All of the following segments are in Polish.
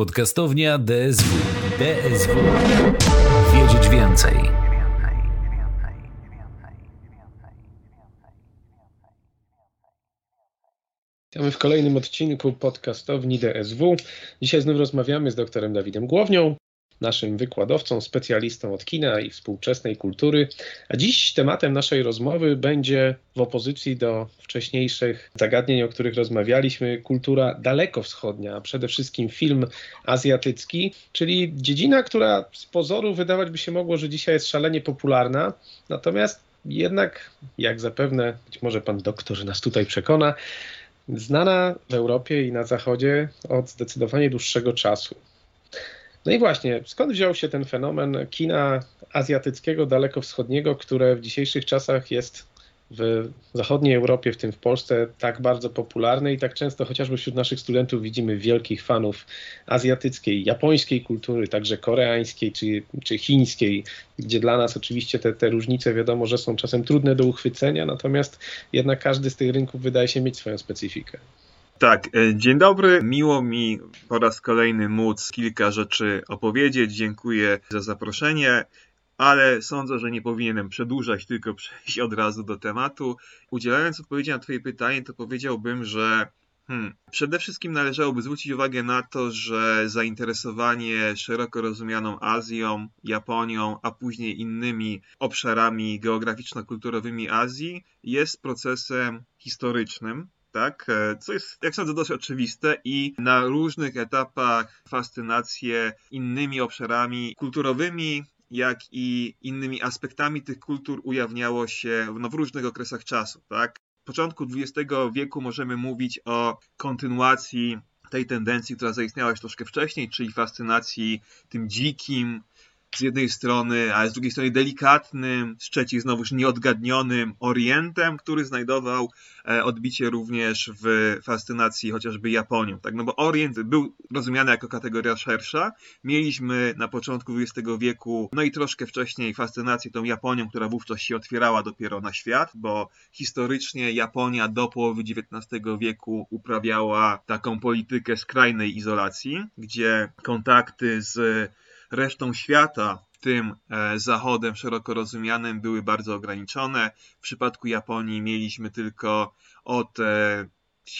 Podcastownia DSW. DSW. Wiedzieć więcej. Witamy w kolejnym odcinku podcastowni DSW. Dzisiaj znów rozmawiamy z doktorem Dawidem Głownią, naszym wykładowcą, specjalistą od kina i współczesnej kultury. A dziś tematem naszej rozmowy będzie w opozycji do wcześniejszych zagadnień, o których rozmawialiśmy, kultura dalekowschodnia, a przede wszystkim film azjatycki, czyli dziedzina, która z pozoru wydawać by się mogło, że dzisiaj jest szalenie popularna, natomiast jednak, jak zapewne być może pan doktor nas tutaj przekona, znana w Europie i na Zachodzie od zdecydowanie dłuższego czasu. No i właśnie, skąd wziął się ten fenomen kina azjatyckiego, dalekowschodniego, które w dzisiejszych czasach jest w zachodniej Europie, w tym w Polsce, tak bardzo popularne i tak często chociażby wśród naszych studentów widzimy wielkich fanów azjatyckiej, japońskiej kultury, także koreańskiej czy, czy chińskiej, gdzie dla nas oczywiście te, te różnice wiadomo, że są czasem trudne do uchwycenia, natomiast jednak każdy z tych rynków wydaje się mieć swoją specyfikę. Tak, e, dzień dobry. Miło mi po raz kolejny móc kilka rzeczy opowiedzieć. Dziękuję za zaproszenie, ale sądzę, że nie powinienem przedłużać, tylko przejść od razu do tematu. Udzielając odpowiedzi na Twoje pytanie, to powiedziałbym, że Hmm. Przede wszystkim należałoby zwrócić uwagę na to, że zainteresowanie szeroko rozumianą Azją, Japonią, a później innymi obszarami geograficzno-kulturowymi Azji jest procesem historycznym, tak? E, co jest, jak sądzę, dość oczywiste i na różnych etapach fascynację innymi obszarami kulturowymi, jak i innymi aspektami tych kultur ujawniało się no, w różnych okresach czasu, tak? W początku XX wieku możemy mówić o kontynuacji tej tendencji, która zaistniała już troszkę wcześniej, czyli fascynacji tym dzikim, z jednej strony, ale z drugiej strony delikatnym, z trzeciej znowuż nieodgadnionym Orientem, który znajdował e, odbicie również w fascynacji chociażby Japonią. Tak? No bo Orient był rozumiany jako kategoria szersza. Mieliśmy na początku XX wieku, no i troszkę wcześniej fascynację tą Japonią, która wówczas się otwierała dopiero na świat, bo historycznie Japonia do połowy XIX wieku uprawiała taką politykę skrajnej izolacji, gdzie kontakty z resztą świata, tym e, zachodem szeroko rozumianym, były bardzo ograniczone. W przypadku Japonii mieliśmy tylko od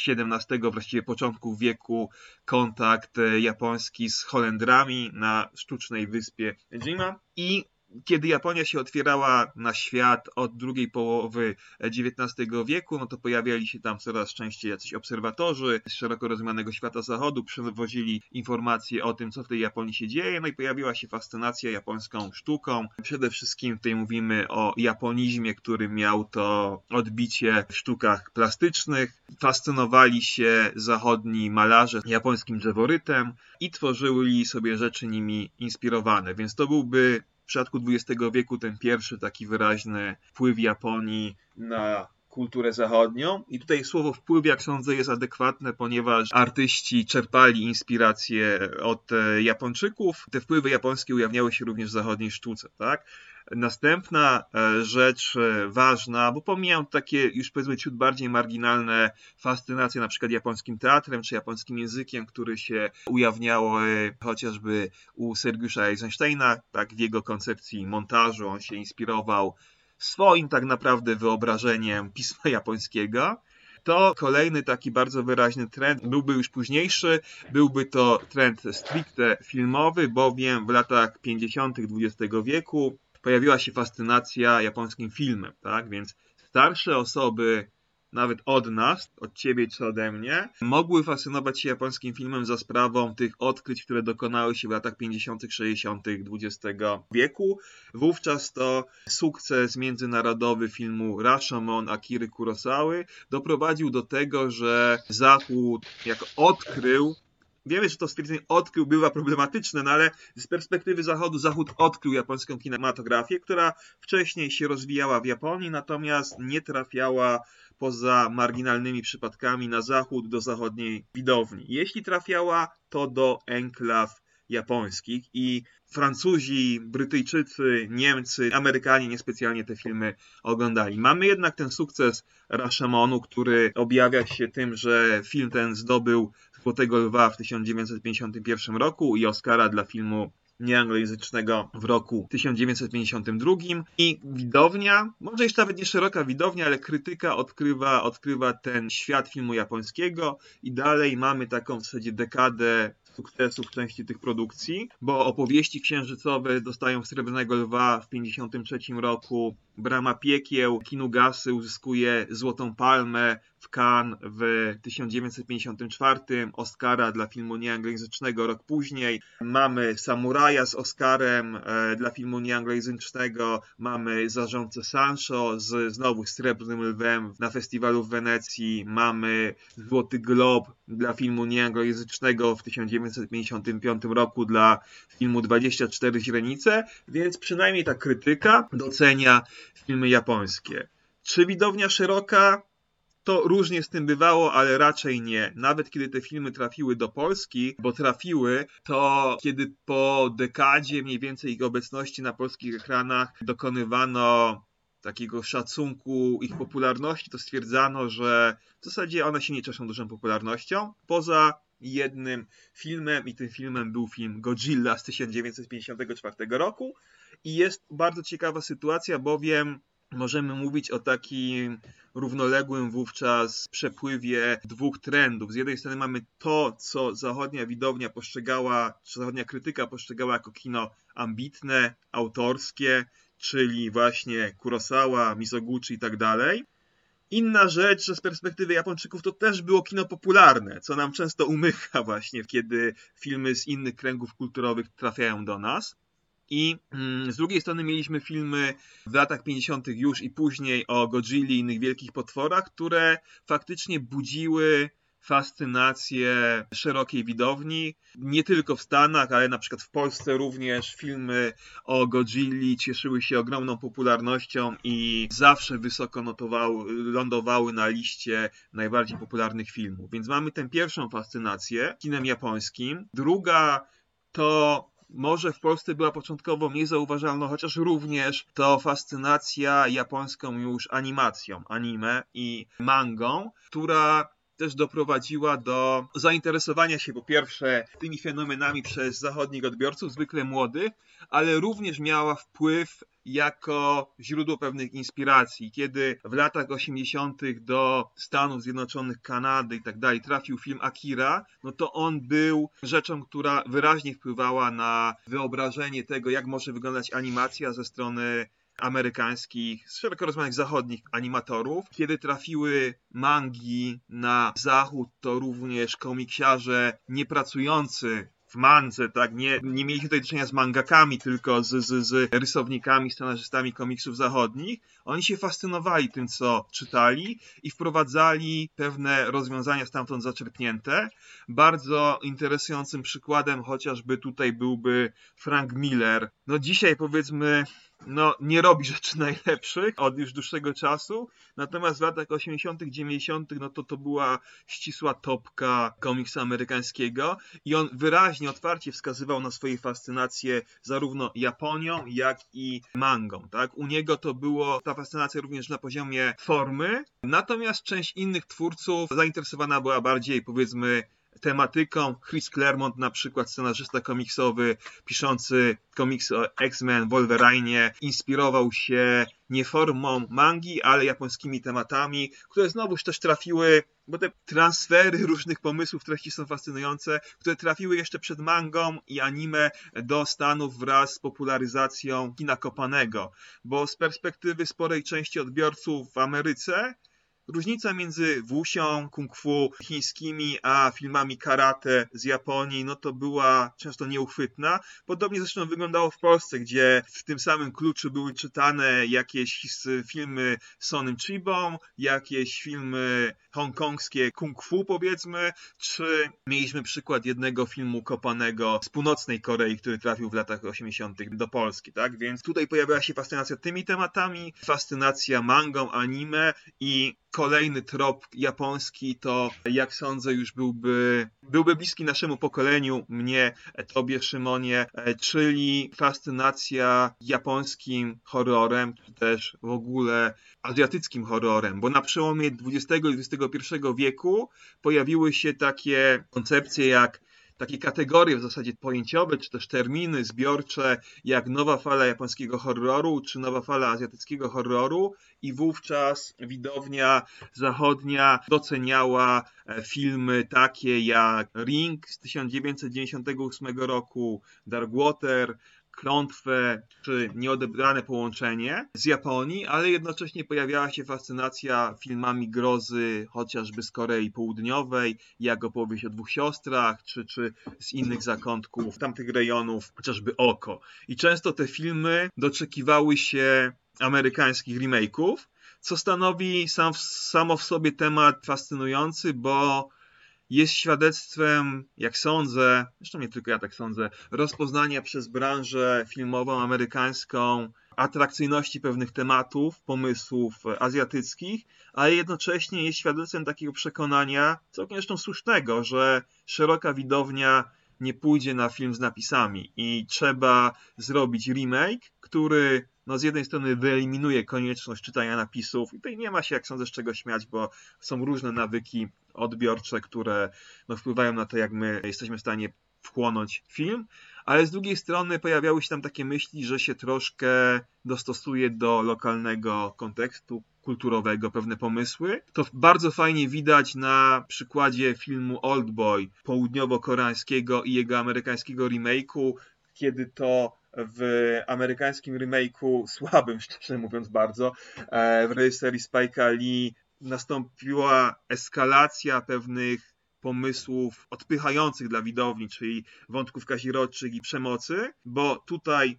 XVII, e, właściwie początku wieku, kontakt e, japoński z Holendrami na sztucznej wyspie Jima i kiedy Japonia się otwierała na świat od drugiej połowy XIX wieku, no to pojawiali się tam coraz częściej jacyś obserwatorzy z szeroko rozumianego świata zachodu, przywozili informacje o tym, co w tej Japonii się dzieje, no i pojawiła się fascynacja japońską sztuką. Przede wszystkim tutaj mówimy o japonizmie, który miał to odbicie w sztukach plastycznych. Fascynowali się zachodni malarze japońskim drzeworytem i tworzyli sobie rzeczy nimi inspirowane, więc to byłby przypadku XX wieku ten pierwszy taki wyraźny wpływ Japonii na kulturę zachodnią. I tutaj słowo wpływ, jak sądzę, jest adekwatne, ponieważ artyści czerpali inspiracje od e, Japończyków. Te wpływy japońskie ujawniały się również w zachodniej sztuce, tak? Następna e, rzecz e, ważna, bo pomijam takie już powiedzmy ciut bardziej marginalne fascynacje na przykład japońskim teatrem czy japońskim językiem, który się ujawniało chociażby u Sergiusza Eisensteina, tak w jego koncepcji montażu on się inspirował swoim tak naprawdę wyobrażeniem pisma japońskiego to kolejny taki bardzo wyraźny trend byłby już późniejszy, byłby to trend stricte filmowy, bowiem w latach 50. XX wieku pojawiła się fascynacja japońskim filmem, tak? Więc starsze osoby nawet od nas, od ciebie czy ode mnie, mogły fascynować się japońskim filmem za sprawą tych odkryć, które dokonały się w latach 50., 60. XX wieku. Wówczas to sukces międzynarodowy filmu Rashomon Akiry Kurosawy doprowadził do tego, że Zachód jako odkrył Wiemy, że to stwierdzenie odkrył bywa problematyczne, no ale z perspektywy Zachodu, Zachód odkrył japońską kinematografię, która wcześniej się rozwijała w Japonii, natomiast nie trafiała poza marginalnymi przypadkami na zachód do zachodniej widowni. Jeśli trafiała, to do enklaw japońskich i Francuzi, Brytyjczycy, Niemcy, Amerykanie niespecjalnie te filmy oglądali. Mamy jednak ten sukces Rashomonu, który objawia się tym, że film ten zdobył Złotego Lwa w 1951 roku i Oscara dla filmu nieanglojęzycznego w roku 1952 i widownia, może jeszcze nawet nie szeroka widownia, ale krytyka odkrywa, odkrywa ten świat filmu japońskiego. I dalej mamy taką w zasadzie dekadę sukcesu w części tych produkcji, bo opowieści księżycowe dostają Srebrnego Lwa w 1953 roku, Brama Piekieł Kinugasy uzyskuje Złotą Palmę w Cannes w 1954, Oscara dla filmu nieanglojęzycznego rok później. Mamy Samuraja z Oscarem e, dla filmu nieanglojęzycznego, mamy Zarządcę Sancho z znowu Srebrnym Lwem na festiwalu w Wenecji, mamy Złoty Glob dla filmu nieanglojęzycznego w 1955 roku dla filmu 24 źrenice, więc przynajmniej ta krytyka docenia filmy japońskie. Czy widownia szeroka? To różnie z tym bywało, ale raczej nie. Nawet kiedy te filmy trafiły do Polski, bo trafiły, to kiedy po dekadzie mniej więcej ich obecności na polskich ekranach dokonywano takiego szacunku ich popularności, to stwierdzano, że w zasadzie one się nie cieszą dużą popularnością. Poza jednym filmem, i tym filmem był film Godzilla z 1954 roku. I jest bardzo ciekawa sytuacja, bowiem możemy mówić o takim równoległym wówczas przepływie dwóch trendów. Z jednej strony mamy to, co zachodnia widownia postrzegała, czy zachodnia krytyka postrzegała jako kino ambitne, autorskie, czyli właśnie Kurosawa, Mizoguchi i tak dalej. Inna rzecz, że z perspektywy Japończyków to też było kino popularne, co nam często umyka właśnie, kiedy filmy z innych kręgów kulturowych trafiają do nas. I mm, z drugiej strony mieliśmy filmy w latach 50. już i później o Godzilli i innych wielkich potworach, które faktycznie budziły fascynację szerokiej widowni. Nie tylko w Stanach, ale na przykład w Polsce również filmy o Godzilli cieszyły się ogromną popularnością i zawsze wysoko notowały, lądowały na liście najbardziej popularnych filmów. Więc mamy tę pierwszą fascynację kinem japońskim. Druga to może w Polsce była początkowo mniej zauważalna, chociaż również to fascynacja japońską już animacją, anime i mangą, która też doprowadziła do zainteresowania się po pierwsze tymi fenomenami przez zachodnich odbiorców, zwykle młodych, ale również miała wpływ jako źródło pewnych inspiracji. Kiedy w latach 80. do Stanów Zjednoczonych, Kanady i tak dalej trafił film Akira, no to on był rzeczą, która wyraźnie wpływała na wyobrażenie tego, jak może wyglądać animacja ze strony amerykańskich, szeroko rozumianych zachodnich animatorów. Kiedy trafiły mangi na zachód, to również komiksiarze niepracujący w mandze, tak? Nie, nie mieliśmy tutaj do czynienia z mangakami, tylko z, z, z rysownikami, scenarzystami komiksów zachodnich. Oni się fascynowali tym, co czytali i wprowadzali pewne rozwiązania stamtąd zaczerpnięte. Bardzo interesującym przykładem chociażby tutaj byłby Frank Miller. No dzisiaj powiedzmy no, nie robi rzeczy najlepszych od już dłuższego czasu, natomiast w latach 80., 90., no to to była ścisła topka komiksu amerykańskiego i on wyraźnie, otwarcie wskazywał na swoje fascynacje zarówno Japonią, jak i mangą, tak? U niego to było ta fascynacja również na poziomie formy, natomiast część innych twórców zainteresowana była bardziej, powiedzmy, tematyką. Chris Claremont, na przykład scenarzysta komiksowy, piszący komiks o X-Men, Wolverine, inspirował się nie formą mangi, ale japońskimi tematami, które znowuż też trafiły, bo te transfery różnych pomysłów, treści są fascynujące, które trafiły jeszcze przed mangą i anime do Stanów wraz z popularyzacją kina kopanego, bo z perspektywy sporej części odbiorców w Ameryce Różnica między wusią, kung fu chińskimi, a filmami karate z Japonii, no to była często nieuchwytna. Podobnie zresztą wyglądało w Polsce, gdzie w tym samym kluczu były czytane jakieś filmy Sonym Chibą, jakieś filmy hongkongskie kung fu powiedzmy, czy mieliśmy przykład jednego filmu kopanego z północnej Korei, który trafił w latach 80. do Polski, tak? Więc tutaj pojawiała się fascynacja tymi tematami, fascynacja mangą, anime i kolejny trop japoński, to jak sądzę już byłby, byłby bliski naszemu pokoleniu, mnie, tobie Szymonie, czyli fascynacja japońskim horrorem, czy też w ogóle azjatyckim horrorem, bo na przełomie XX i XXI wieku pojawiły się takie koncepcje jak takie kategorie w zasadzie pojęciowe, czy też terminy zbiorcze, jak nowa fala japońskiego horroru, czy nowa fala azjatyckiego horroru. I wówczas widownia zachodnia doceniała e, filmy takie jak Ring z 1998 roku, Dark Water, klątwę czy nieodebrane połączenie z Japonii, ale jednocześnie pojawiała się fascynacja filmami grozy chociażby z Korei Południowej, jak opowieść o dwóch siostrach, czy, czy z innych zakątków tamtych rejonów, chociażby Oko. I często te filmy doczekiwały się amerykańskich remake'ów, co stanowi sam, samo w sobie temat fascynujący, bo jest świadectwem, jak sądzę, zresztą nie tylko ja tak sądzę, rozpoznania przez branżę filmową amerykańską atrakcyjności pewnych tematów, pomysłów azjatyckich, ale jednocześnie jest świadectwem takiego przekonania, całkiem zresztą słusznego, że szeroka widownia nie pójdzie na film z napisami i trzeba zrobić remake, który no z jednej strony wyeliminuje konieczność czytania napisów i tutaj nie ma się, jak sądzę, z czego śmiać, bo są różne nawyki odbiorcze, które no, wpływają na to, jak my jesteśmy w stanie wchłonąć film, ale z drugiej strony pojawiały się tam takie myśli, że się troszkę dostosuje do lokalnego kontekstu kulturowego pewne pomysły. To bardzo fajnie widać na przykładzie filmu Oldboy południowo-koreańskiego i jego amerykańskiego remake'u, kiedy to w amerykańskim remake'u, słabym szczerze mówiąc bardzo, e, w reżyserii Spike'a Lee nastąpiła eskalacja pewnych pomysłów odpychających dla widowni, czyli wątków kazirodczych i przemocy, bo tutaj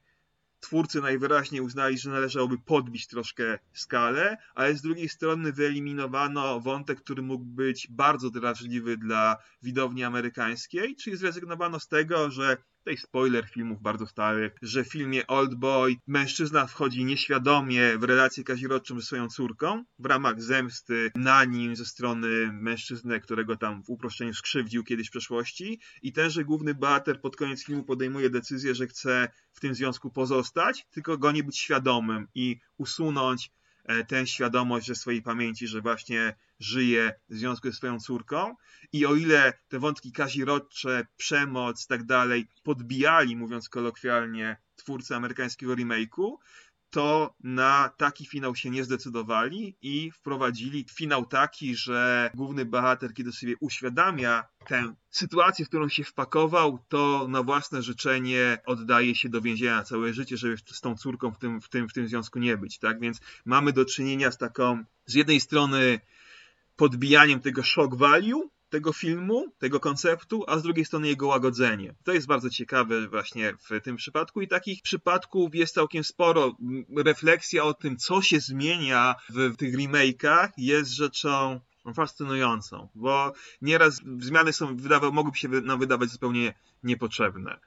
twórcy najwyraźniej uznali, że należałoby podbić troszkę skalę, ale z drugiej strony wyeliminowano wątek, który mógł być bardzo drażliwy dla widowni amerykańskiej, czyli zrezygnowano z tego, że tutaj spoiler filmów bardzo starych, że w filmie Old Boy mężczyzna wchodzi nieświadomie w relację kazirodczą ze swoją córką w ramach zemsty na nim ze strony mężczyzny, którego tam w uproszczeniu skrzywdził kiedyś w przeszłości. I tenże główny bohater pod koniec filmu podejmuje decyzję, że chce w tym związku pozostać, tylko go nie być świadomym i usunąć E, tę świadomość ze swojej pamięci, że właśnie żyje w związku ze swoją córką. I o ile te wątki kazirodcze, przemoc, tak dalej, podbijali, mówiąc kolokwialnie, twórcy amerykańskiego remake'u, to na taki finał się nie zdecydowali i wprowadzili finał taki, że główny bohater, kiedy sobie uświadamia tę sytuację, w którą się wpakował, to na własne życzenie oddaje się do więzienia całe życie, żeby z tą córką w tym, w tym, w tym związku nie być. Tak więc mamy do czynienia z taką, z jednej strony podbijaniem tego shock value, tego filmu, tego konceptu, a z drugiej strony jego łagodzenie. To jest bardzo ciekawe właśnie w tym przypadku i takich przypadków jest całkiem sporo. Refleksja o tym, co się zmienia w tych remake'ach jest rzeczą fascynującą, bo nieraz zmiany są, wydawa, mogłyby się nam wydawać zupełnie niepotrzebne.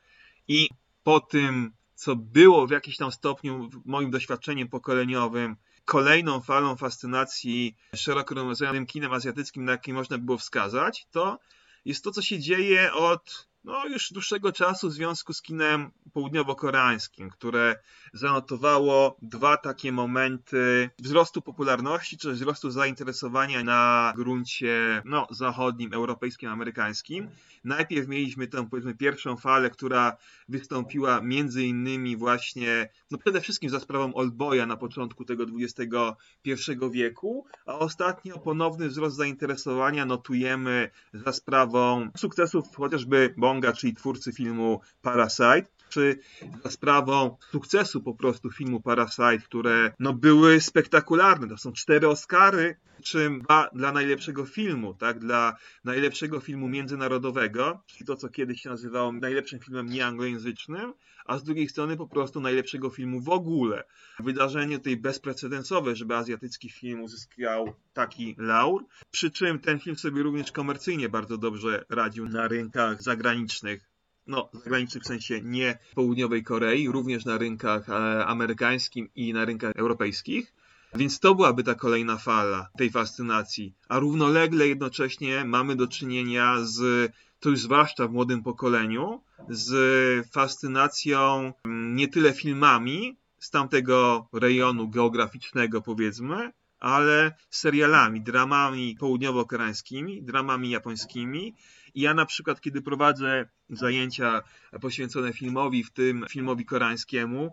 I po tym, co było w jakimś tam stopniu moim doświadczeniem pokoleniowym, kolejną falą fascynacji szeroko rozumianym kinem azjatyckim, na jaki można było wskazać, to jest to, co się dzieje od no, już dłuższego czasu w związku z kinem południowo-koreańskim, które zanotowało dwa takie momenty wzrostu popularności, czy wzrostu zainteresowania na gruncie no, zachodnim, europejskim, amerykańskim. Najpierw mieliśmy tę powiedzmy pierwszą falę, która wystąpiła między innymi właśnie, no przede wszystkim za sprawą Oldboya na początku tego XXI wieku, a ostatnio ponowny wzrost zainteresowania notujemy za sprawą sukcesów chociażby Bonga, czyli twórcy filmu Parasite, czy za sprawą sukcesu po prostu filmu Parasite, które no, były spektakularne. To są cztery Oscary, czym dwa dla najlepszego filmu, tak? Dla najlepszego filmu międzynarodowego, czyli to, co kiedyś się nazywało najlepszym filmem nieanglojęzycznym, a z drugiej strony po prostu najlepszego filmu w ogóle. Wydarzenie tutaj bezprecedensowe, żeby azjatycki film uzyskał taki laur, przy czym ten film sobie również komercyjnie bardzo dobrze radził na rynkach zagranicznych no, zagranicznych w sensie nie południowej Korei, również na rynkach e, amerykańskim i na rynkach europejskich. Więc to byłaby ta kolejna fala tej fascynacji. A równolegle jednocześnie mamy do czynienia z, to już zwłaszcza w młodym pokoleniu, z fascynacją mm, nie tyle filmami z tamtego rejonu geograficznego, powiedzmy, ale serialami, dramami południowo-koreańskimi, dramami japońskimi. I ja na przykład, kiedy prowadzę zajęcia poświęcone filmowi, w tym filmowi koreańskiemu,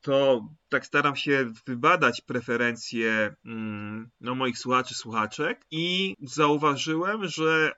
to tak staram się wybadać preferencje mm, no, moich słuchaczy, słuchaczek i zauważyłem, że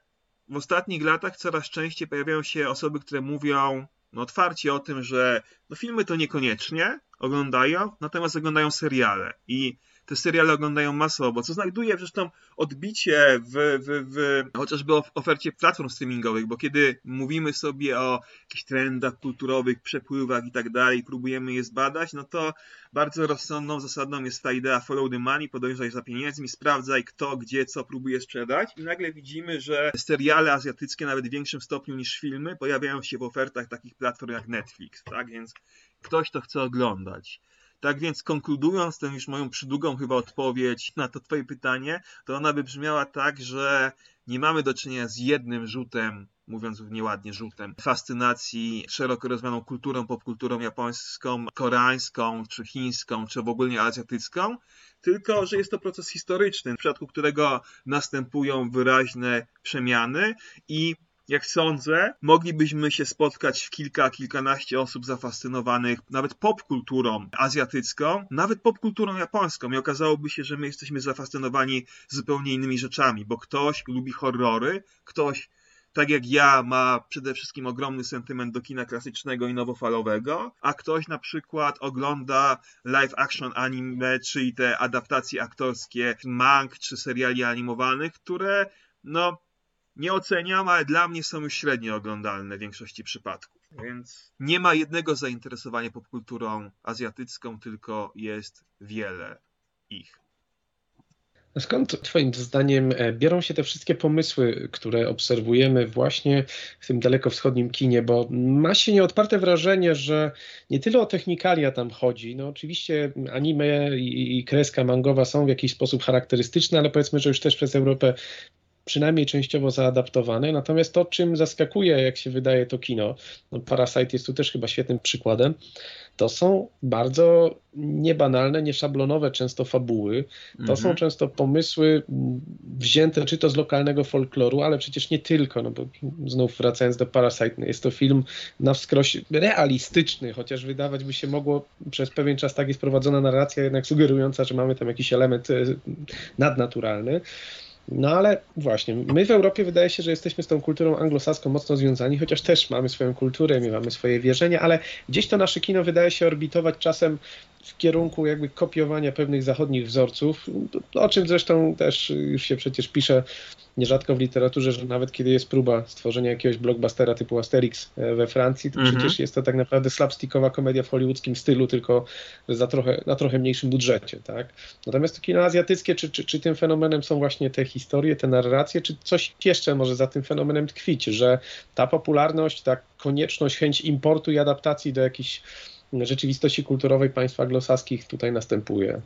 w ostatnich latach coraz częściej pojawiają się osoby, które mówią no, otwarcie o tym, że no, filmy to niekoniecznie oglądają, natomiast oglądają seriale. I te seriale oglądają masowo, co znajduje zresztą odbicie w, w, w chociażby ofercie platform streamingowych, bo kiedy mówimy sobie o jakichś trendach kulturowych, przepływach i tak dalej, próbujemy je zbadać, no to bardzo rozsądną zasadą jest ta idea follow the money, podążaj za pieniędzmi, sprawdzaj kto, gdzie, co próbuje sprzedać i nagle widzimy, że seriale azjatyckie nawet w większym stopniu niż filmy pojawiają się w ofertach takich platform jak Netflix, tak, więc ktoś to chce oglądać. Tak więc konkludując tę już moją przydługą chyba odpowiedź na to twoje pytanie, to ona by brzmiała tak, że nie mamy do czynienia z jednym rzutem, mówiąc nieładnie rzutem, fascynacji szeroko rozumianą kulturą, popkulturą japońską, koreańską, czy chińską, czy w ogóle azjatycką, tylko że jest to proces historyczny, w przypadku którego następują wyraźne przemiany i jak sądzę, moglibyśmy się spotkać w kilka, kilkanaście osób zafascynowanych nawet popkulturą azjatycką, nawet popkulturą japońską. I okazałoby się, że my jesteśmy zafascynowani zupełnie innymi rzeczami, bo ktoś lubi horrory, ktoś tak jak ja, ma przede wszystkim ogromny sentyment do kina klasycznego i nowofalowego, a ktoś na przykład ogląda live action anime, czyli te adaptacje aktorskie mang czy seriali animowanych, które no nie oceniam, ale dla mnie są już średnio oglądalne w większości przypadków. Więc nie ma jednego zainteresowania popkulturą azjatycką, tylko jest wiele ich. Skąd Twoim zdaniem e, biorą się te wszystkie pomysły, które obserwujemy właśnie w tym dalekowschodnim kinie? Bo ma się nieodparte wrażenie, że nie tyle o technikalia tam chodzi. No oczywiście anime i kreska mangowa są w jakiś sposób charakterystyczne, ale powiedzmy, że już też przez Europę przynajmniej częściowo zaadaptowane. Natomiast to, czym zaskakuje, jak się wydaje, to kino, no Parasite jest tu też chyba świetnym przykładem, to są bardzo niebanalne, nieszablonowe często fabuły. To mhm. są często pomysły wzięte czy to z lokalnego folkloru, ale przecież nie tylko, no bo znów wracając do Parasite, no jest to film na wskroś realistyczny, chociaż wydawać by się mogło przez pewien czas tak jest prowadzona narracja, jednak sugerująca, że mamy tam jakiś element e, nadnaturalny. No ale właśnie, my w Europie wydaje się, że jesteśmy z tą kulturą anglosaską mocno związani, chociaż też mamy swoją kulturę, my mamy swoje wierzenia, ale gdzieś to nasze kino wydaje się orbitować czasem w kierunku jakby kopiowania pewnych zachodnich wzorców, o czym zresztą też już się przecież pisze nierzadko w literaturze, że nawet kiedy jest próba stworzenia jakiegoś blockbustera typu Asterix e, we Francji, to -hmm. przecież jest to tak naprawdę slapstickowa komedia w hollywoodzkim stylu, tylko za trochę, na trochę mniejszym budżecie. Tak? Natomiast to kino azjatyckie, czy, czy, czy tym fenomenem są właśnie te historie, te narracje, czy coś jeszcze może za tym fenomenem tkwić, że ta popularność, ta konieczność, chęć importu i adaptacji do jakichś rzeczywistości kulturowej państw anglosaskich tutaj następuje.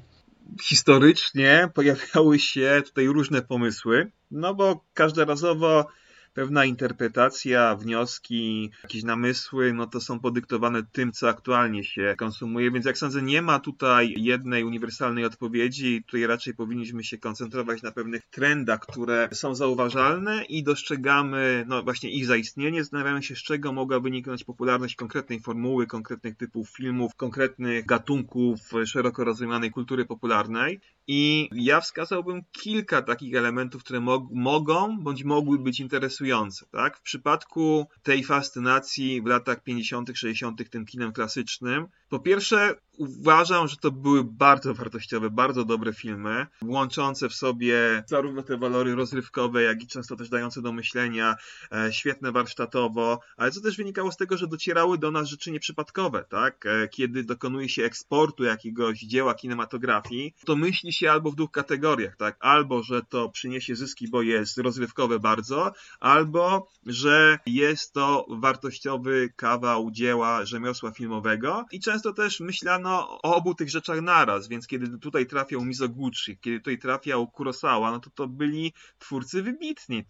Historycznie pojawiały się tutaj różne pomysły, no bo każdorazowo pewna interpretacja, wnioski, jakieś namysły, no to są podyktowane tym, co aktualnie się konsumuje, więc jak sądzę, nie ma tutaj jednej uniwersalnej odpowiedzi. Tutaj raczej powinniśmy się koncentrować na pewnych trendach, które są zauważalne i dostrzegamy no właśnie ich zaistnienie. Zastanawiamy się, z czego mogła wyniknąć popularność konkretnej formuły, konkretnych typów filmów, konkretnych gatunków szeroko rozumianej kultury popularnej. I ja wskazałbym kilka takich elementów, które mog mogą bądź mogły być interesujące. Tak? W przypadku tej fascynacji w latach 50., 60. tym kinem klasycznym, po pierwsze, uważam, że to były bardzo wartościowe, bardzo dobre filmy, łączące w sobie zarówno te walory rozrywkowe, jak i często też dające do myślenia, e, świetne warsztatowo, ale co też wynikało z tego, że docierały do nas rzeczy nieprzypadkowe, tak? E, kiedy dokonuje się eksportu jakiegoś dzieła kinematografii, to myśli się albo w dwóch kategoriach, tak? Albo, że to przyniesie zyski, bo jest rozrywkowe bardzo, albo że jest to wartościowy kawał dzieła rzemiosła filmowego i często też myślano o obu tych rzeczach naraz, więc kiedy tutaj trafiał Mizoguchi, kiedy tutaj trafiał Kurosawa, no to to byli twórcy wybitni.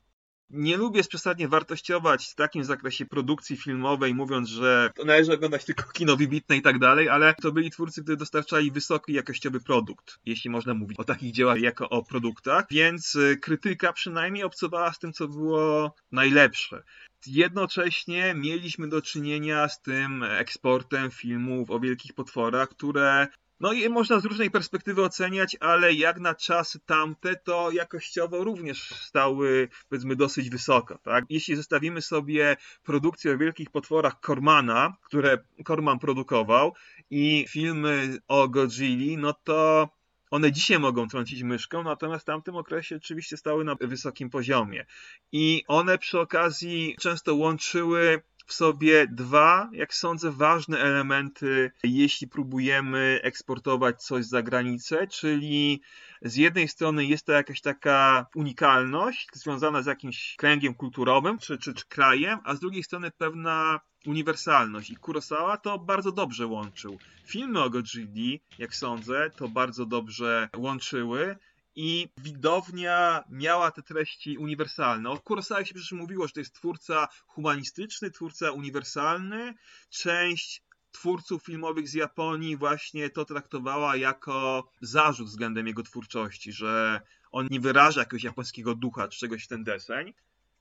Nie lubię przesadnie wartościować w takim zakresie produkcji filmowej, mówiąc, że to należy oglądać tylko kino wybitne i tak dalej, ale to byli twórcy, którzy dostarczali wysoki jakościowy produkt, jeśli można mówić o takich dziełach jako o produktach, więc y, krytyka przynajmniej obcowała z tym, co było najlepsze jednocześnie mieliśmy do czynienia z tym eksportem filmów o wielkich potworach, które no i można z różnej perspektywy oceniać, ale jak na czasy tamte, to jakościowo również stały, powiedzmy, dosyć wysoko. Tak? Jeśli zestawimy sobie produkcję o wielkich potworach Cormana, które Corman produkował, i filmy o Godzilli, no to one dzisiaj mogą trącić myszką, natomiast w tamtym okresie oczywiście stały na wysokim poziomie. I one przy okazji często łączyły w sobie dwa, jak sądzę, ważne elementy, jeśli próbujemy eksportować coś za granicę, czyli z jednej strony jest to jakaś taka unikalność związana z jakimś kręgiem kulturowym czy, czy, czy krajem, a z drugiej strony pewna uniwersalność. I Kurosawa to bardzo dobrze łączył. Filmy o Godzilli, jak sądzę, to bardzo dobrze łączyły i widownia miała te treści uniwersalne. O Kurosawa się przecież mówiło, że to jest twórca humanistyczny, twórca uniwersalny. Część twórców filmowych z Japonii właśnie to traktowała jako zarzut względem jego twórczości, że on nie wyraża jakiegoś japońskiego ducha czy czegoś w ten deseń.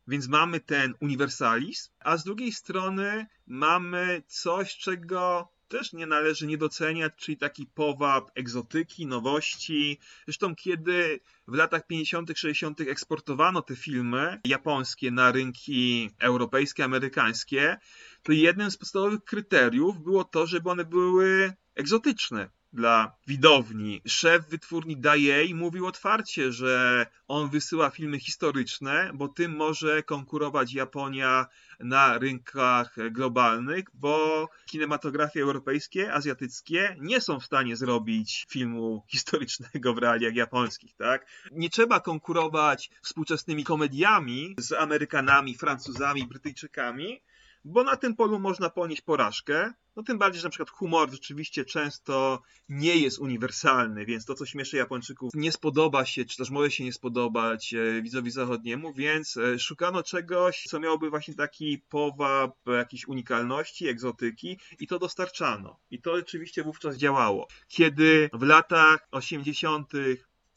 Więc mamy ten uniwersalizm, a z drugiej strony mamy coś, czego też nie należy nie doceniać, czyli taki powab egzotyki, nowości. Zresztą kiedy w latach 50., 60. eksportowano te filmy japońskie na rynki europejskie, amerykańskie, to jednym z podstawowych kryteriów było to, żeby one były egzotyczne dla widowni. Szef wytwórni Daiei mówił otwarcie, że on wysyła filmy historyczne, bo tym może konkurować Japonia na rynkach globalnych, bo kinematografie europejskie, azjatyckie nie są w stanie zrobić filmu historycznego w realiach japońskich, tak? Nie trzeba konkurować współczesnymi komediami z Amerykanami, Francuzami, Brytyjczykami, bo na tym polu można ponieść porażkę. No tym bardziej, że na przykład humor rzeczywiście często nie jest uniwersalny, więc to, co śmieszy Japończyków, nie spodoba się, czy też może się nie spodobać e, widzowi zachodniemu, więc e, szukano czegoś, co miałoby właśnie taki powab jakiejś unikalności, egzotyki i to dostarczano. I to rzeczywiście wówczas działało. Kiedy w latach 80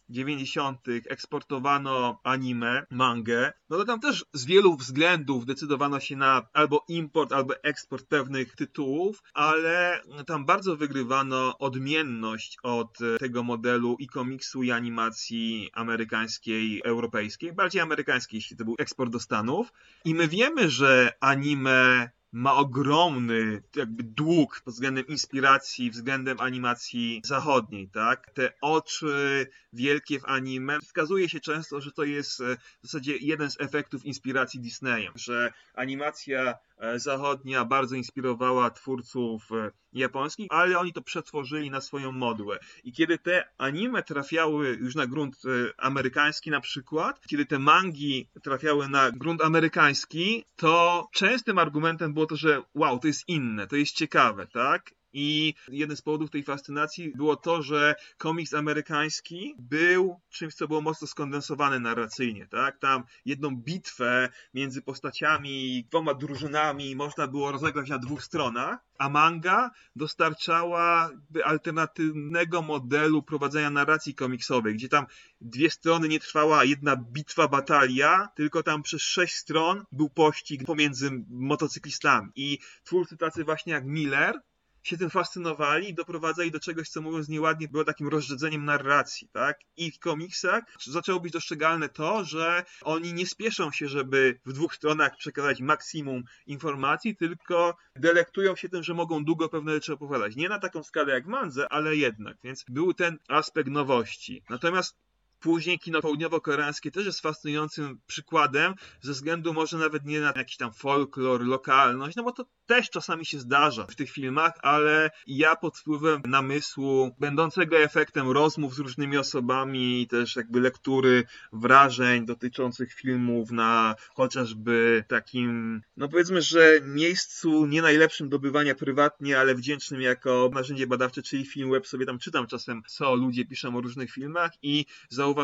90. eksportowano anime, mangę, no to tam też z wielu względów decydowano się na albo import, albo eksport pewnych tytułów, ale tam bardzo wygrywano odmienność od tego modelu i komiksu, i animacji amerykańskiej, europejskiej, bardziej amerykańskiej, jeśli to był eksport do Stanów. I my wiemy, że anime ma ogromny jakby dług względem inspiracji, względem animacji zachodniej, tak? Te oczy wielkie w anime wskazuje się często, że to jest e, w zasadzie jeden z efektów inspiracji Disneyem, że animacja zachodnia bardzo inspirowała twórców e, japońskich, ale oni to przetworzyli na swoją modłę. I kiedy te anime trafiały już na grunt amerykański na przykład, kiedy te mangi trafiały na grunt amerykański, to częstym argumentem było to, że wow, to jest inne, to jest ciekawe, tak? I jeden z powodów tej fascynacji było to, że komiks amerykański był czymś, co było mocno skondensowane narracyjnie, tak? Tam jedną bitwę między postaciami, dwoma drużynami można było rozegrać na dwóch stronach, a manga dostarczała alternatywnego modelu prowadzenia narracji komiksowej, gdzie tam dwie strony nie trwała jedna bitwa, batalia, tylko tam przez sześć stron był pościg pomiędzy motocyklistami. I twórcy tacy właśnie jak Miller się tym fascynowali i doprowadzali do czegoś, co mówiąc nieładnie, było takim rozrzedzeniem narracji, tak? I w komiksach zaczęło być dostrzegalne to, że oni nie spieszą się, żeby w dwóch stronach przekazać maksimum informacji, tylko delektują się tym, że mogą długo pewne rzeczy opowiadać. Nie na taką skalę jak Manze, ale jednak, więc był ten aspekt nowości. Natomiast Później kino południowo-koreańskie też jest fascynującym przykładem, ze względu może nawet nie na jakiś tam folklor, lokalność, no bo to też czasami się zdarza w tych filmach, ale ja pod wpływem namysłu, będącego efektem rozmów z różnymi osobami, też jakby lektury wrażeń dotyczących filmów na chociażby takim, no powiedzmy, że miejscu nie najlepszym do bywania prywatnie, ale wdzięcznym jako narzędzie badawcze, czyli film web sobie tam czytam. Czasem, co ludzie piszą o różnych filmach i zauważyłem,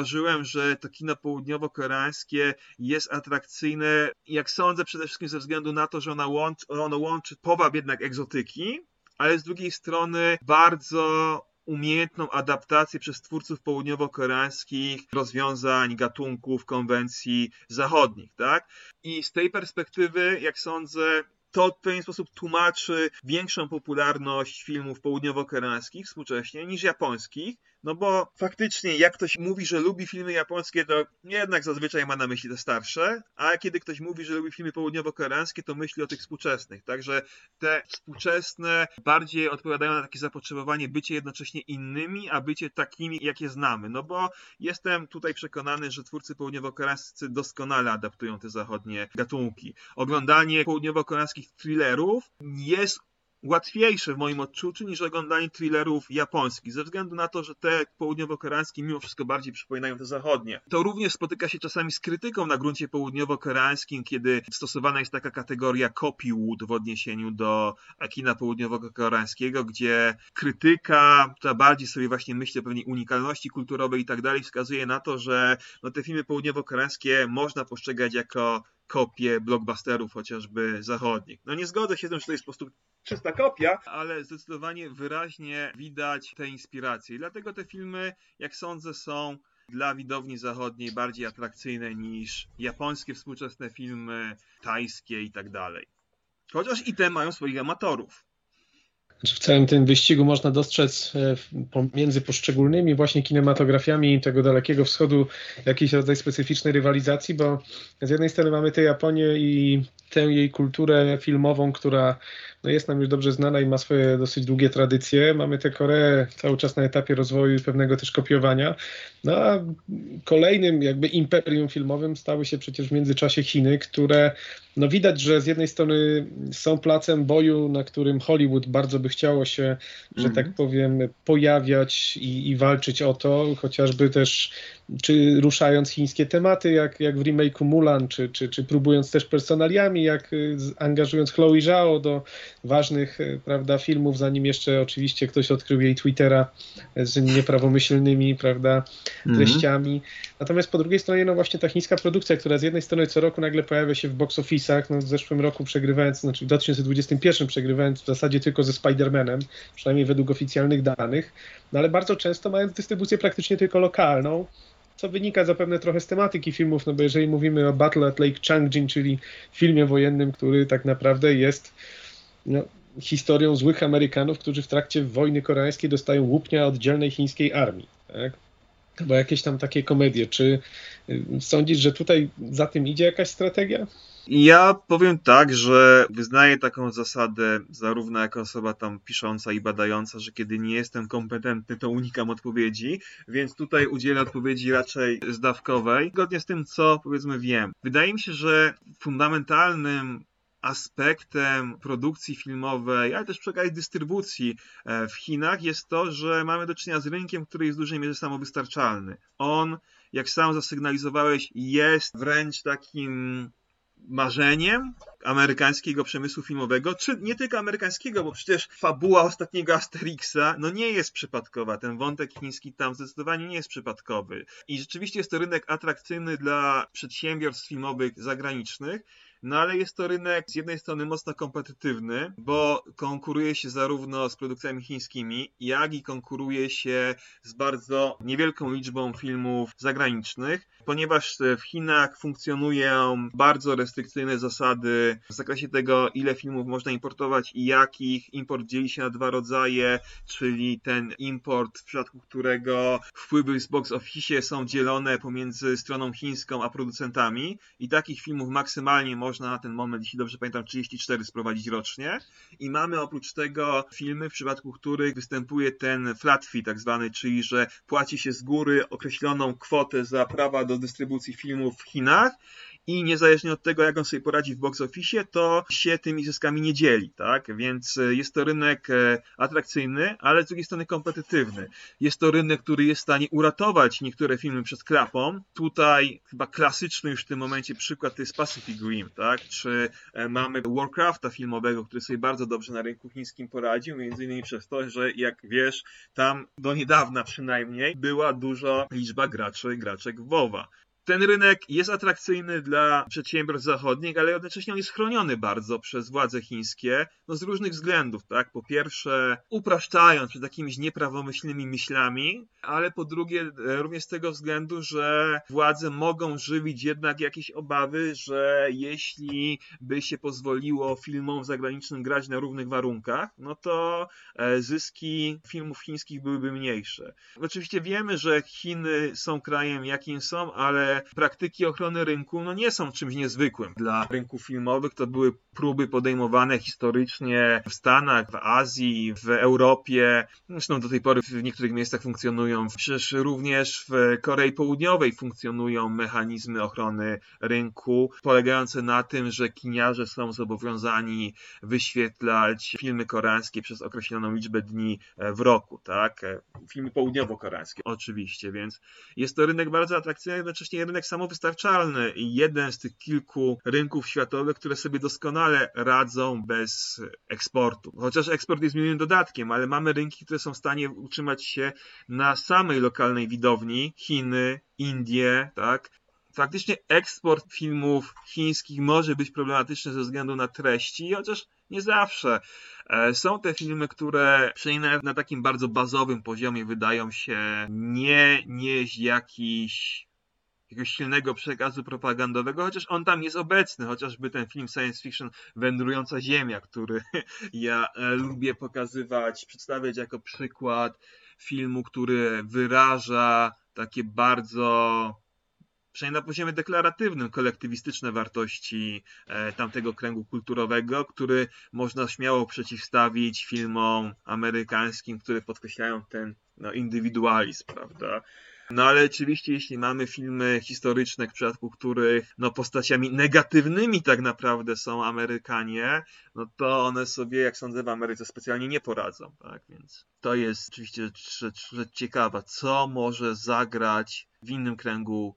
że to kino południowo-koreańskie jest atrakcyjne, jak sądzę, przede wszystkim ze względu na to, że łączy, ono łączy powab jednak egzotyki, ale z drugiej strony bardzo umiejętną adaptację przez twórców południowo-koreańskich rozwiązań, gatunków, konwencji zachodnich, tak? I z tej perspektywy, jak sądzę, to w pewien sposób tłumaczy większą popularność filmów południowo-koreańskich współcześnie niż japońskich, no bo faktycznie jak ktoś mówi, że lubi filmy japońskie, to jednak zazwyczaj ma na myśli te starsze, a kiedy ktoś mówi, że lubi filmy południowo-koreańskie, to myśli o tych współczesnych. Także te współczesne bardziej odpowiadają na takie zapotrzebowanie bycie jednocześnie innymi, a bycie takimi, jakie znamy. No bo jestem tutaj przekonany, że twórcy południowo-koreańscy doskonale adaptują te zachodnie gatunki. Oglądanie południowo-koreańskich thrillerów jest łatwiejsze w moim odczuciu niż oglądanie thrillerów japońskich, ze względu na to, że te południowo-koreańskie mimo wszystko bardziej przypominają te zachodnie. To również spotyka się czasami z krytyką na gruncie południowo-koreańskim, kiedy stosowana jest taka kategoria copywood w odniesieniu do kina południowo-koreańskiego, gdzie krytyka, która bardziej sobie właśnie myśli o pewnej unikalności kulturowej i tak dalej, wskazuje na to, że no, te filmy południowo-koreańskie można postrzegać jako kopie blockbusterów chociażby zachodnich. No nie zgodzę się z tym, że to jest po prostu czysta kopia, ale zdecydowanie wyraźnie widać te inspiracje. I dlatego te filmy, jak sądzę, są dla widowni zachodniej bardziej atrakcyjne niż japońskie współczesne filmy, tajskie i tak dalej. Chociaż i te mają swoich amatorów. W całym tym wyścigu można dostrzec e, pomiędzy poszczególnymi właśnie kinematografiami tego Dalekiego Wschodu jakiś rodzaj specyficznej rywalizacji, bo z jednej strony mamy tę Japonię i tę jej kulturę filmową, która no jest nam już dobrze znana i ma swoje dosyć długie tradycje. Mamy tę Koreę cały czas na etapie rozwoju i pewnego też kopiowania. No a kolejnym jakby imperium filmowym stały się przecież w międzyczasie Chiny, które no widać, że z jednej strony są placem boju, na którym Hollywood bardzo by chciało się, że tak mhm. powiem, pojawiać i, i walczyć o to, chociażby też czy ruszając chińskie tematy, jak, jak w remake'u Mulan, czy, czy, czy próbując też personaliami, jak y, angażując Chloe Zhao do ważnych y, prawda, filmów, zanim jeszcze oczywiście ktoś odkrył jej Twittera z nieprawomyślnymi prawda, mhm. treściami. Mm -hmm. Natomiast po drugiej stronie, no właśnie ta chińska produkcja, która z jednej strony co roku nagle pojawia się w box office'ach, no w zeszłym roku przegrywając, znaczy w 2021 przegrywając w zasadzie tylko ze Spider-Manem, przynajmniej według oficjalnych danych, no ale bardzo często mając dystrybucję praktycznie tylko lokalną, co wynika zapewne trochę z tematyki filmów, no bo jeżeli mówimy o Battle at Lake Changjin, czyli filmie wojennym, który tak naprawdę jest no, historią złych Amerykanów, którzy w trakcie wojny koreańskiej dostają łupnia oddzielnej chińskiej armii. Tak? Bo jakieś tam takie komedie. Czy y, sądzisz, że tutaj za tym idzie jakaś strategia? Ja powiem tak, że wyznaję taką zasadę, zarówno jako osoba tam pisząca i badająca, że kiedy nie jestem kompetentny, to unikam odpowiedzi, więc tutaj udzielę odpowiedzi raczej zdawkowej, zgodnie z tym, co powiedzmy wiem. Wydaje mi się, że fundamentalnym aspektem produkcji filmowej, ale też przy dystrybucji e, w Chinach jest to, że mamy do czynienia z rynkiem, który jest w dużej mierze samowystarczalny. On, jak sam zasygnalizowałeś, jest wręcz takim marzeniem amerykańskiego przemysłu filmowego, czy nie tylko amerykańskiego, bo przecież fabuła ostatniego Asterixa no nie jest przypadkowa. Ten wątek chiński tam zdecydowanie nie jest przypadkowy. I rzeczywiście jest to rynek atrakcyjny dla przedsiębiorstw filmowych zagranicznych, no ale jest to rynek z jednej strony mocno kompetytywny, bo konkuruje się zarówno z produkcjami chińskimi, jak i konkuruje się z bardzo niewielką liczbą filmów zagranicznych. ponieważ w Chinach funkcjonują bardzo restrykcyjne zasady w zakresie tego, ile filmów można importować i jakich. Import dzieli się na dwa rodzaje, czyli ten import, w przypadku którego wpływy z box office są dzielone pomiędzy stroną chińską a producentami i takich filmów maksymalnie można na ten moment, jeśli dobrze pamiętam, 34 sprowadzić rocznie. I mamy oprócz tego filmy, w przypadku których występuje ten flat fee tak zwany, czyli że płaci się z góry określoną kwotę za prawa do dystrybucji filmów w Chinach i niezależnie od tego, jak on sobie poradzi w box office, to się tymi zyskami nie dzieli, tak? Więc e, jest to rynek e, atrakcyjny, ale z drugiej strony kompetytywny. Jest to rynek, który jest w stanie uratować niektóre filmy przed klapą. Tutaj chyba klasyczny już w tym momencie przykład to jest Pacific Rim, tak? Czy e, mamy Warcrafta filmowego, który sobie bardzo dobrze na rynku chińskim poradził, między innymi przez to, że jak wiesz, tam do niedawna przynajmniej była duża liczba graczy, graczek WoWa ten rynek jest atrakcyjny dla przedsiębiorstw zachodnich, ale jednocześnie on jest chroniony bardzo przez władze chińskie, no z różnych względów, tak? Po pierwsze, upraszczając przed jakimiś nieprawomyślnymi myślami, ale po drugie, e, również z tego względu, że władze mogą żywić jednak jakieś obawy, że jeśli by się pozwoliło filmom zagranicznym grać na równych warunkach, no to e, zyski filmów chińskich byłyby mniejsze. Oczywiście wiemy, że Chiny są krajem, jakim są, ale praktyki ochrony rynku no nie są czymś niezwykłym dla rynków filmowych. To były próby podejmowane historycznie w Stanach, w Azji, w Europie. Zresztą do tej pory w niektórych miejscach funkcjonują. Przecież również w Korei Południowej funkcjonują mechanizmy ochrony rynku, polegające na tym, że kiniarze są zobowiązani wyświetlać filmy koreańskie przez określoną liczbę dni w roku, tak? Filmy południowo-koreańskie, oczywiście, więc jest to rynek bardzo atrakcyjny, jednocześnie rynek samowystarczalny i jeden z tych kilku rynków światowych, które sobie doskonale radzą bez eksportu. Chociaż eksport jest miłym dodatkiem, ale mamy rynki, które są w stanie utrzymać się na samej lokalnej widowni, Chiny, Indie, tak? Faktycznie eksport filmów chińskich może być problematyczny ze względu na treści, chociaż nie zawsze. E, są te filmy, które przynajmniej na takim bardzo bazowym poziomie wydają się nie nieść jakiś jakiegoś silnego przekazu propagandowego, chociaż on tam jest obecny, chociażby ten film science fiction Wędrująca Ziemia, który ja e, lubię pokazywać, przedstawiać jako przykład filmu, który wyraża takie bardzo przynajmniej na poziomie deklaratywnym, kolektywistyczne wartości e, tamtego kręgu kulturowego, który można śmiało przeciwstawić filmom amerykańskim, które podkreślają ten no, indywidualizm, prawda? No ale oczywiście, jeśli mamy filmy historyczne, w przypadku których no, postaciami negatywnymi tak naprawdę są Amerykanie, no to one sobie, jak sądzę, w Ameryce specjalnie nie poradzą, tak? Więc to jest oczywiście rzecz, rzecz ciekawa, co może zagrać w innym kręgu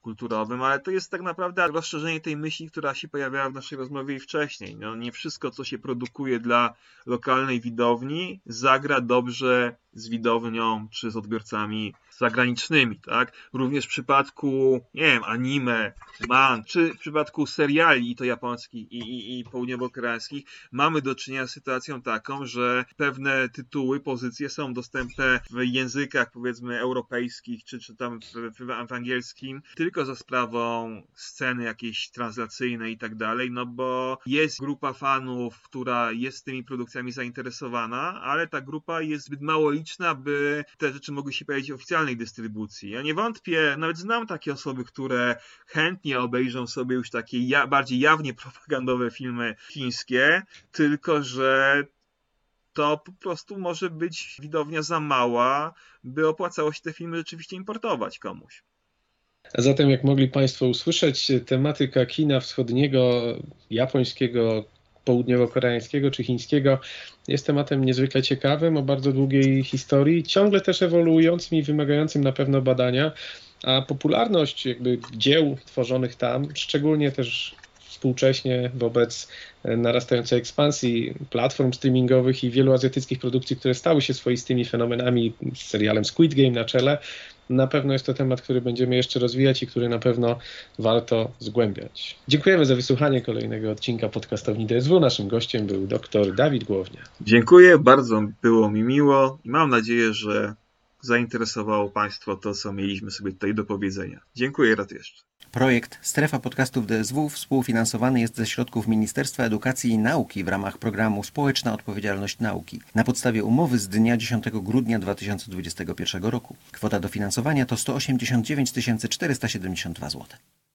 kulturowym, ale to jest tak naprawdę rozszerzenie tej myśli, która się pojawiała w naszej rozmowie i wcześniej. No, nie wszystko, co się produkuje dla lokalnej widowni, zagra dobrze z widownią czy z odbiorcami zagranicznymi, tak? Również w przypadku, nie wiem, anime, man, czy w przypadku seriali, i to japońskich i, i, i południowo-koreańskich, mamy do czynienia z sytuacją taką, że pewne tytuły, pozycje są dostępne w językach, powiedzmy, europejskich, czy, czy tam w, w, w angielskim, tylko za sprawą sceny jakiejś translacyjnej i tak dalej, no bo jest grupa fanów, która jest tymi produkcjami zainteresowana, ale ta grupa jest zbyt mało liczna, by te rzeczy mogły się pojawić w oficjalnej dystrybucji. Ja nie wątpię, nawet znam takie osoby, które chętnie obejrzą sobie już takie ja, bardziej jawnie propagandowe filmy chińskie, tylko że to po prostu może być widownia za mała, by opłacało się te filmy rzeczywiście importować komuś. Zatem, jak mogli Państwo usłyszeć, tematyka kina wschodniego, japońskiego, południowo-koreańskiego czy chińskiego jest tematem niezwykle ciekawym, o bardzo długiej historii, ciągle też ewoluującym i wymagającym na pewno badania, a popularność jakby dzieł tworzonych tam, szczególnie też współcześnie wobec narastającej ekspansji platform streamingowych i wielu azjatyckich produkcji, które stały się swoistymi fenomenami z serialem Squid Game na czele, na pewno jest to temat, który będziemy jeszcze rozwijać i który na pewno warto zgłębiać. Dziękujemy za wysłuchanie kolejnego odcinka podcastowni DSW. Naszym gościem był dr Dawid Głownia. Dziękuję, bardzo było mi miło i mam nadzieję, że zainteresowało Państwa to, co mieliśmy sobie tutaj do powiedzenia. Dziękuję raz jeszcze. Projekt Strefa Podcastów DSW współfinansowany jest ze środków Ministerstwa Edukacji i Nauki w ramach programu Społeczna Odpowiedzialność Nauki na podstawie umowy z dnia 10 grudnia 2021 roku. Kwota dofinansowania to 189 472 zł.